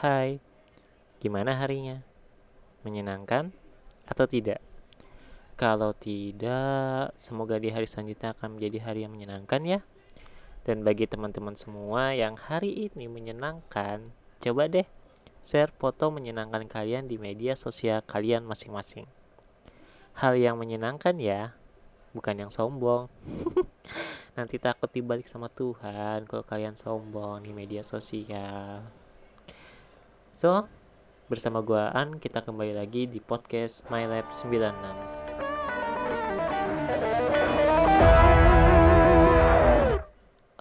Hai, gimana harinya? Menyenangkan atau tidak? Kalau tidak, semoga di hari selanjutnya akan menjadi hari yang menyenangkan ya. Dan bagi teman-teman semua yang hari ini menyenangkan, coba deh share foto menyenangkan kalian di media sosial kalian masing-masing. Hal yang menyenangkan ya, bukan yang sombong. Nanti takut dibalik sama Tuhan kalau kalian sombong di media sosial. So, bersama gua An, kita kembali lagi di podcast My Lab 96.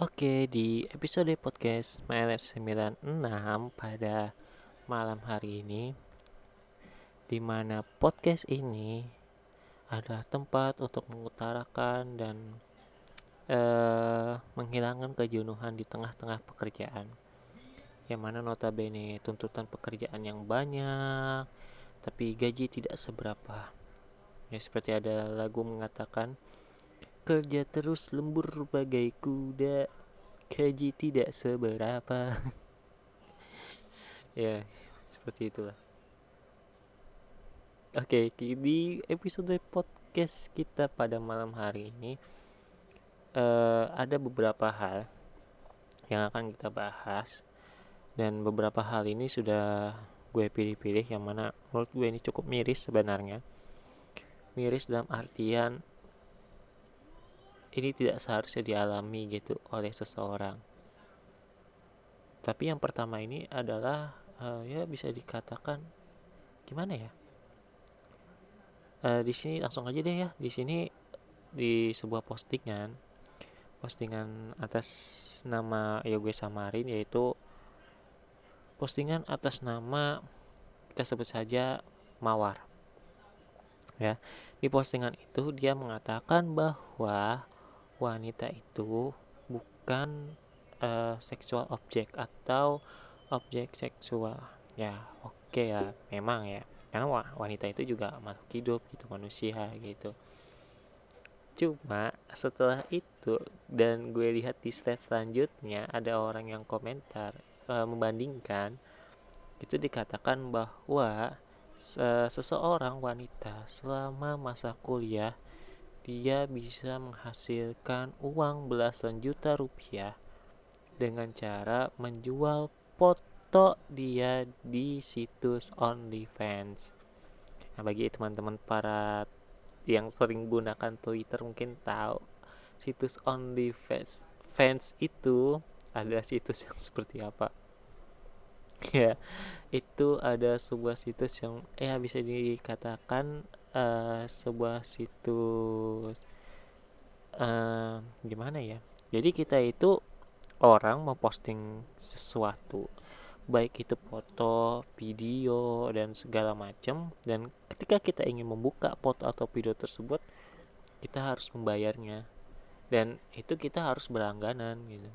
Oke, di episode podcast My Lab 96 pada malam hari ini di mana podcast ini adalah tempat untuk mengutarakan dan uh, menghilangkan kejenuhan di tengah-tengah pekerjaan yang mana notabene tuntutan pekerjaan yang banyak tapi gaji tidak seberapa. Ya seperti ada lagu mengatakan kerja terus lembur bagai kuda gaji tidak seberapa. Ya seperti itulah. Oke di episode podcast kita pada malam hari ini uh, ada beberapa hal yang akan kita bahas dan beberapa hal ini sudah gue pilih-pilih yang mana menurut gue ini cukup miris sebenarnya. Miris dalam artian ini tidak seharusnya dialami gitu oleh seseorang. Tapi yang pertama ini adalah uh, ya bisa dikatakan gimana ya? Uh, di sini langsung aja deh ya. Di sini di sebuah postingan. Postingan atas nama ya gue samarin yaitu postingan atas nama kita sebut saja Mawar. Ya, di postingan itu dia mengatakan bahwa wanita itu bukan uh, seksual objek atau objek seksual. Ya, oke okay ya, memang ya. Karena wanita itu juga makhluk hidup gitu, manusia gitu. Cuma setelah itu dan gue lihat di slide selanjutnya ada orang yang komentar e, membandingkan itu dikatakan bahwa seseorang wanita selama masa kuliah dia bisa menghasilkan uang belasan juta rupiah dengan cara menjual foto dia di situs OnlyFans. Nah, bagi teman-teman para yang sering gunakan Twitter mungkin tahu situs OnlyFans fans itu ada situs yang seperti apa ya itu ada sebuah situs yang ya bisa dikatakan uh, sebuah situs uh, gimana ya? Jadi kita itu orang memposting sesuatu. Baik itu foto, video dan segala macam dan ketika kita ingin membuka foto atau video tersebut kita harus membayarnya. Dan itu kita harus berlangganan gitu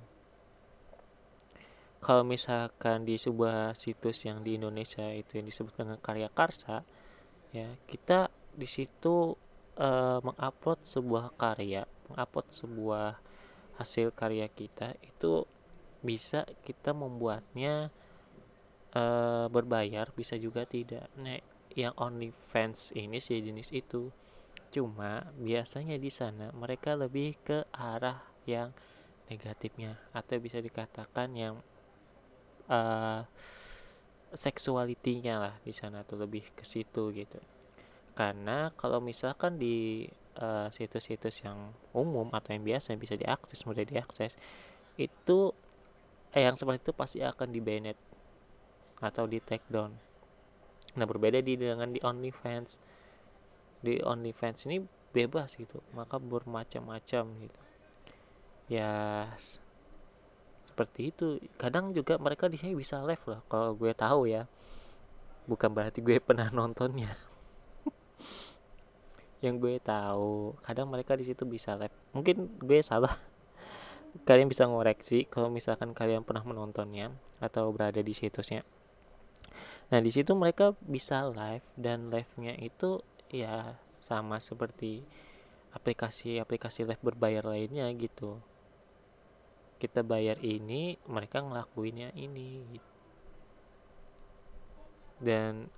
kalau misalkan di sebuah situs yang di Indonesia itu yang disebut dengan karya karsa ya kita di situ uh, mengupload sebuah karya mengupload sebuah hasil karya kita itu bisa kita membuatnya uh, berbayar bisa juga tidak. Nah yang only fans ini si jenis itu. Cuma biasanya di sana mereka lebih ke arah yang negatifnya atau bisa dikatakan yang uh, seksualitinya lah di sana tuh lebih ke situ gitu. Karena kalau misalkan di uh, situs-situs yang umum atau yang biasa yang bisa diakses mudah diakses itu eh, yang seperti itu pasti akan di banned atau di take down. Nah berbeda di dengan di OnlyFans. Di OnlyFans ini bebas gitu maka bermacam-macam gitu. Ya seperti itu. Kadang juga mereka di sini bisa live loh kalau gue tahu ya. Bukan berarti gue pernah nontonnya. Yang gue tahu kadang mereka di situ bisa live. Mungkin gue salah. Kalian bisa ngoreksi kalau misalkan kalian pernah menontonnya atau berada di situsnya. Nah di situ mereka bisa live dan live-nya itu ya sama seperti aplikasi-aplikasi live berbayar lainnya gitu kita bayar ini mereka ngelakuinnya ini gitu. dan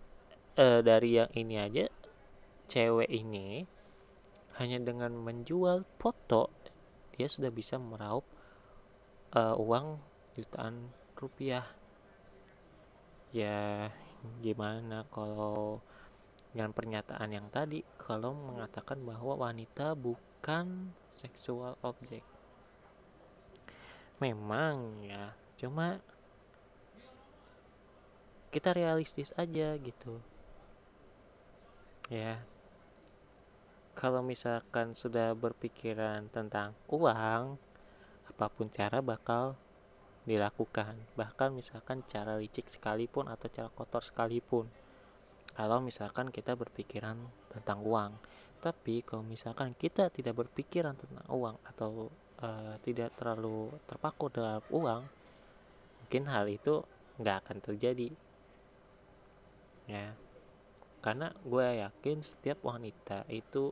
uh, dari yang ini aja cewek ini hanya dengan menjual foto dia sudah bisa meraup uh, uang jutaan rupiah ya gimana kalau dengan pernyataan yang tadi kalau mengatakan bahwa wanita bukan seksual objek memang ya. Cuma kita realistis aja gitu. Ya. Kalau misalkan sudah berpikiran tentang uang apa pun cara bakal dilakukan. Bahkan misalkan cara licik sekalipun atau cara kotor sekalipun. Kalau misalkan kita berpikiran tentang uang. Tapi kalau misalkan kita tidak berpikiran tentang uang atau uh, tidak terlalu terpaku dalam uang mungkin hal itu nggak akan terjadi. Ya karena gue yakin setiap wanita itu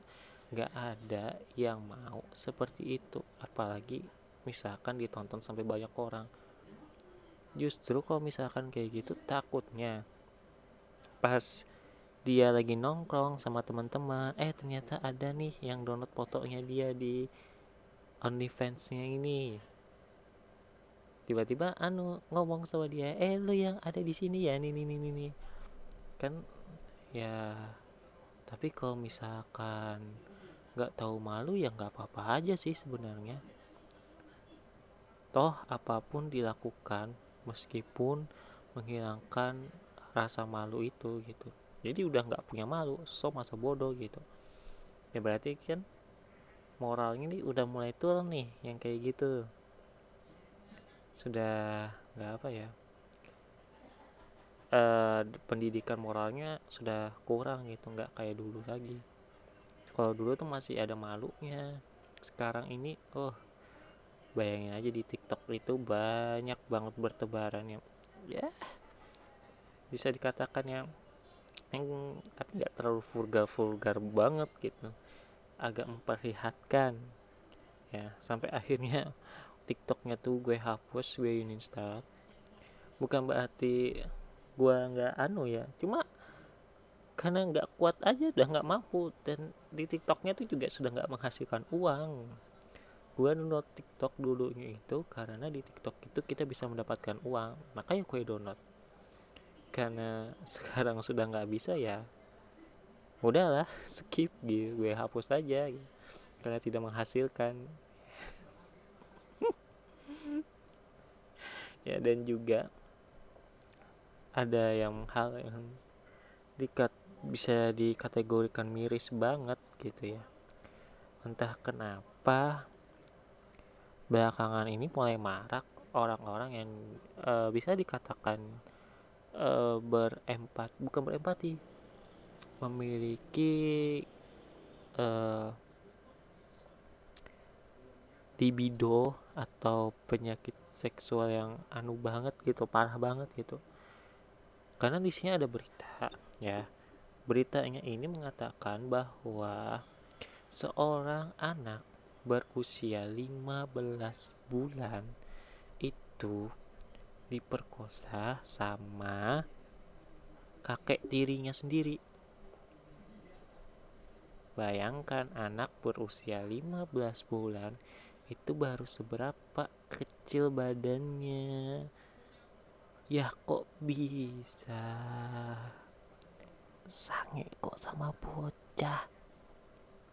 nggak ada yang mau seperti itu apalagi misalkan ditonton sampai banyak orang. Justru kalau misalkan kayak gitu takutnya pas dia lagi nongkrong sama teman-teman eh ternyata ada nih yang download fotonya dia di OnlyFans-nya ini. Tiba-tiba anu ngomong sama dia eh lu yang ada di sini ya nih nih nih nih kan ya tapi kalau misalkan nggak tahu malu ya nggak apa-apa aja sih sebenarnya. Toh apa pun dilakukan meskipun menghilangkan rasa malu itu gitu. Jadi udah nggak punya malu so masa bodoh gitu. Ya berarti kan moralnya ini udah mulai turun nih yang kayak gitu. Sudah nggak apa ya e, pendidikan moralnya sudah kurang gitu nggak kayak dulu lagi. Kalau dulu tuh masih ada malunya. Sekarang ini oh bayangin aja di TikTok itu banyak banget bertebaran yang ya bisa dikatakan yang yang tapi nggak terlalu vulgar vulgar banget gitu agak memperlihatkan. Ya sampai akhirnya tiktoknya tuh gue hapus gue uninstall. Bukan berarti gue nggak anu ya cuma karena nggak kuat aja udah nggak mampu. Dan di tiktoknya tuh juga sudah nggak menghasilkan uang. Gue download tiktok dulunya itu karena di tiktok itu kita bisa mendapatkan uang. Makanya gue download karena sekarang sudah nggak bisa ya udahlah skip gitu gue hapus aja gitu. karena tidak menghasilkan ya dan juga ada yang hal yang dikat bisa dikategorikan miris banget gitu ya entah kenapa belakangan ini mulai marak orang-orang yang uh, bisa dikatakan uh, berempat bukan berempati memiliki uh, libido atau penyakit seksual yang anu banget gitu parah banget gitu karena di sini ada berita ya beritanya ini mengatakan bahwa seorang anak berusia 15 bulan itu diperkosa sama kakek tirinya sendiri. Bayangkan anak berusia 15 bulan itu baru seberapa kecil badannya. Ya kok bisa sange kok sama bocah.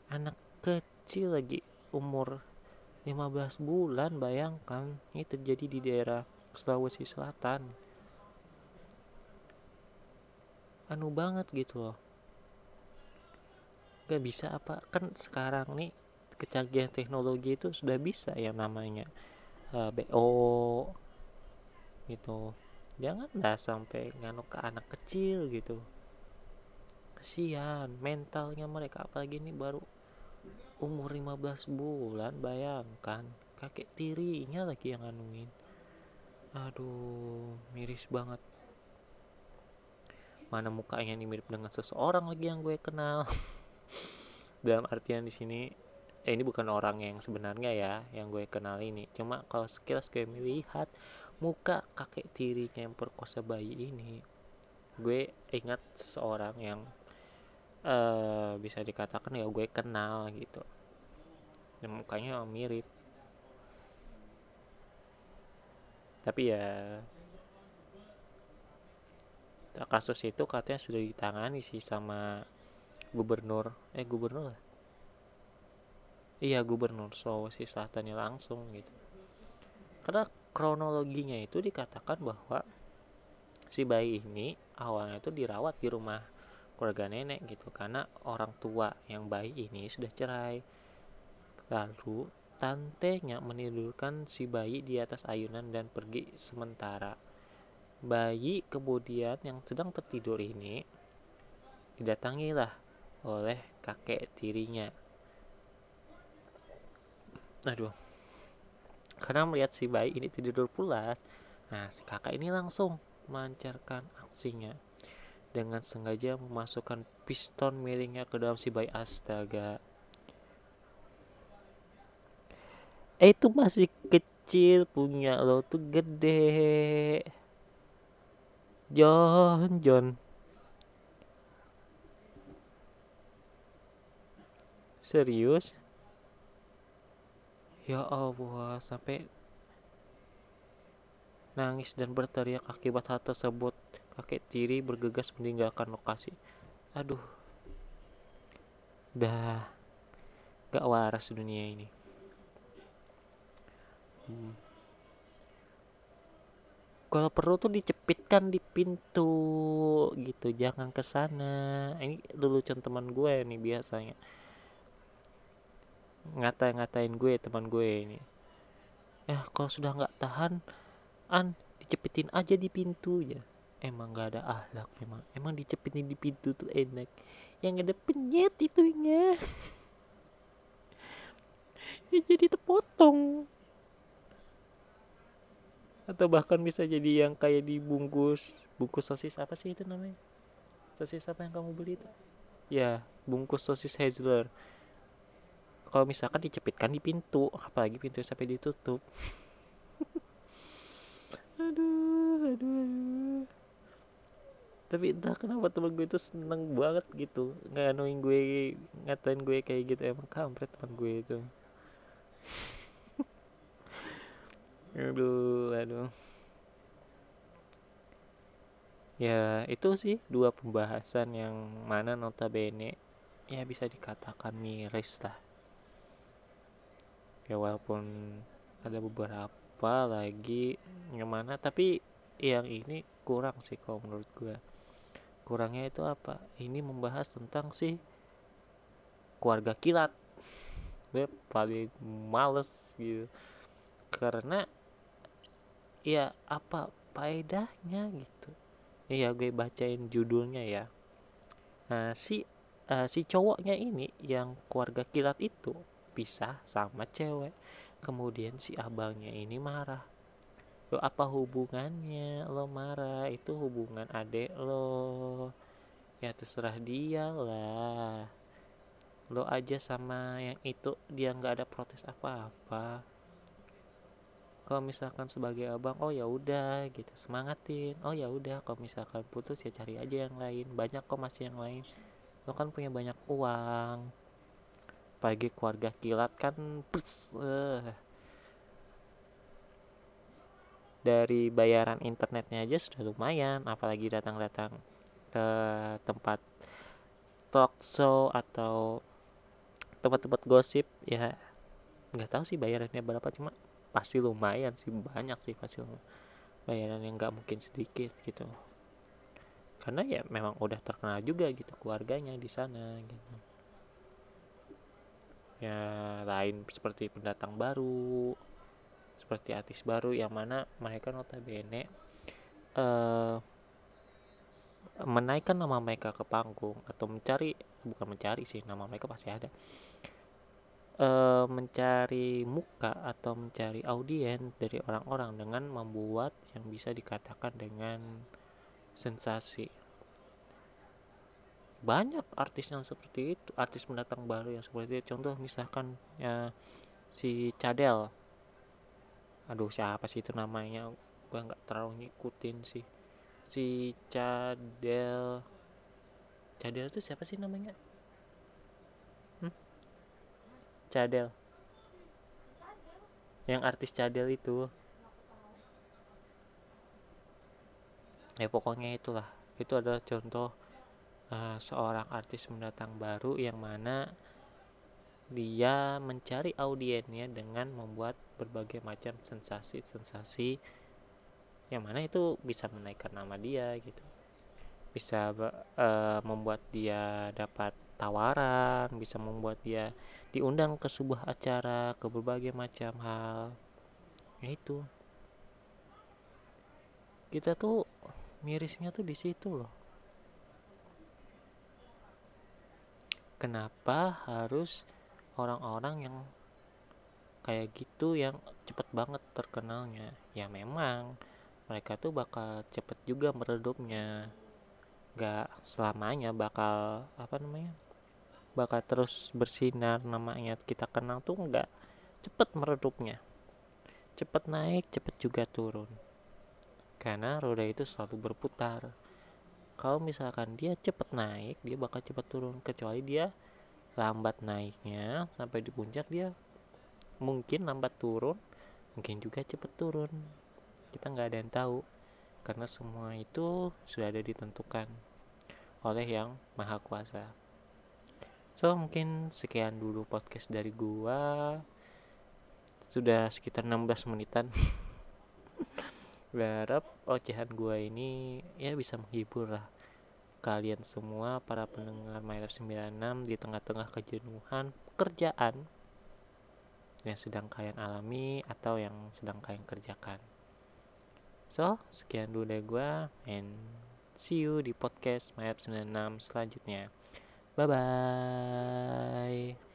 Anak kecil lagi umur 15 bulan bayangkan ini terjadi di daerah Sulawesi Selatan anu banget gitu loh gak bisa apa kan sekarang nih kecanggihan teknologi itu sudah bisa ya namanya uh, eh, BO gitu. Janganlah sampai nganu ke anak kecil gitu. Kesian mentalnya mereka apalagi ini baru umur 15 bulan bayangkan. Kakek tirinya lagi yang nganuin. Aduh miris banget. Mana mukanya ini mirip dengan seseorang lagi yang gue kenal dalam artian di sini eh, ini bukan orang yang sebenarnya ya yang gue kenal ini cuma kalau sekilas gue melihat muka kakek tirinya yang perkosa bayi ini gue ingat seseorang yang uh, bisa dikatakan ya gue kenal gitu. Dan mukanya mirip. Tapi ya kasus itu katanya sudah ditangani sih sama gubernur eh gubernur lah iya gubernur Sulawesi Selatan langsung gitu. Karena kronologinya itu dikatakan bahwa si bayi ini awalnya itu dirawat di rumah keluarga nenek gitu. Karena orang tua yang bayi ini sudah cerai. Lalu Tantenya menidurkan si bayi di atas ayunan dan pergi sementara. Bayi kemudian yang sedang tertidur ini didatangilah oleh kakek tirinya. Aduh. Karena melihat si bayi ini tidur pulas, nah si kakak ini langsung melancarkan aksinya dengan sengaja memasukkan piston miringnya ke dalam si bayi astaga eh itu masih kecil punya lo tuh gede John John serius? Ya Allah sampai nangis dan berteriak akibat hal tersebut. Kakek tiri bergegas meninggalkan lokasi. Aduh. Udah gak waras dunia ini. Hmm. kalau perlu tuh dicepitkan di pintu gitu. Jangan ke sana. Ini lelucon teman gue nih biasanya ngata-ngatain gue teman gue ini. Eh kalau sudah nggak tahan an dicepitin aja di pintu ya. Emang nggak ada ahlak memang. Emang dicepitin di pintu tuh enak. Yang ada penyet itunya. Ya jadi terpotong. Atau bahkan bisa jadi yang kayak dibungkus bungkus sosis apa sih itu namanya? Sosis apa yang kamu beli itu? Ya bungkus sosis Hazeler kalau misalkan dicepitkan di pintu apalagi pintu sampai ditutup. Aduh aduh aduh. Tapi entah kenapa teman gue itu seneng banget gitu. Nggak anuin gue ngatain gue kayak gitu. Emang kampret teman gue itu. Aduh aduh. Ya itu sih dua pembahasan yang mana notabene ya bisa dikatakan miris lah ya walaupun ada beberapa lagi yang mana tapi yang ini kurang sih kalau menurut gue kurangnya itu apa? Ini membahas tentang sih keluarga kilat. Gue paling males gitu. Karena ya apa faedahnya gitu? Ya gue bacain judulnya ya. Nah si uh, si cowoknya ini yang keluarga kilat itu pisah sama cewek. Kemudian si abangnya ini marah. Lo apa hubungannya? Lo marah itu hubungan adek lo. Ya terserah dia lah. Lo aja sama yang itu dia nggak ada protes apa-apa. Kalau misalkan sebagai abang oh ya udah gitu. Semangatin. Oh ya udah kalau misalkan putus ya cari aja yang lain. Banyak kok masih yang lain. Lo kan punya banyak uang pagi keluarga kilat kan pers, uh. dari bayaran internetnya aja sudah lumayan apalagi datang-datang ke tempat talk show atau tempat-tempat gosip ya nggak tahu sih bayarannya berapa cuma pasti lumayan sih banyak sih pasti bayaran yang nggak mungkin sedikit gitu karena ya memang udah terkenal juga gitu keluarganya di sana gitu ya lain seperti pendatang baru seperti artis baru yang mana mereka notabene uh, menaikkan nama mereka ke panggung atau mencari bukan mencari sih nama mereka pasti ada uh, mencari muka atau mencari audien dari orang-orang dengan membuat yang bisa dikatakan dengan sensasi. Banyak artis yang seperti itu, artis pendatang baru yang seperti itu. Contoh misalkan ya si Cadel. Aduh siapa sih itu namanya? Gue nggak terlalu ngikutin sih. si Cadel Cadel itu siapa sih namanya hmm? Cadel yang artis Cadel itu ya pokoknya itulah itu adalah contoh uh, seorang artis mendatang baru yang mana dia mencari audiennya dengan membuat berbagai macam sensasi-sensasi yang mana itu bisa menaikkan nama dia gitu. Bisa uh, membuat dia dapat tawaran bisa membuat dia diundang ke sebuah acara ke berbagai macam hal. Ya itu. Kita tuh mirisnya tuh di situ loh kenapa harus orang-orang yang kayak gitu yang cepet banget terkenalnya? Ya memang mereka tuh bakal cepet juga meredupnya. Gak selamanya bakal apa namanya bakal terus bersinar namanya kita kenal tuh nggak cepet meredupnya. Cepet naik cepet juga turun. Karena roda itu selalu berputar kalau misalkan dia cepet naik dia bakal cepet turun. Kecuali dia lambat naiknya sampai di puncak dia mungkin lambat turun mungkin juga cepet turun. Kita nggak ada yang tahu karena semua itu sudah ada ditentukan oleh yang maha kuasa. So mungkin sekian dulu podcast dari gua. Sudah sekitar 16 menitan berharap ocehan gua ini ya bisa menghibur lah kalian semua para pendengar Mailab 96 di tengah-tengah kejenuhan pekerjaan yang sedang kalian alami atau yang sedang kalian kerjakan. So, sekian dulu dari gue and see you di podcast Mayap 96 selanjutnya. Bye bye.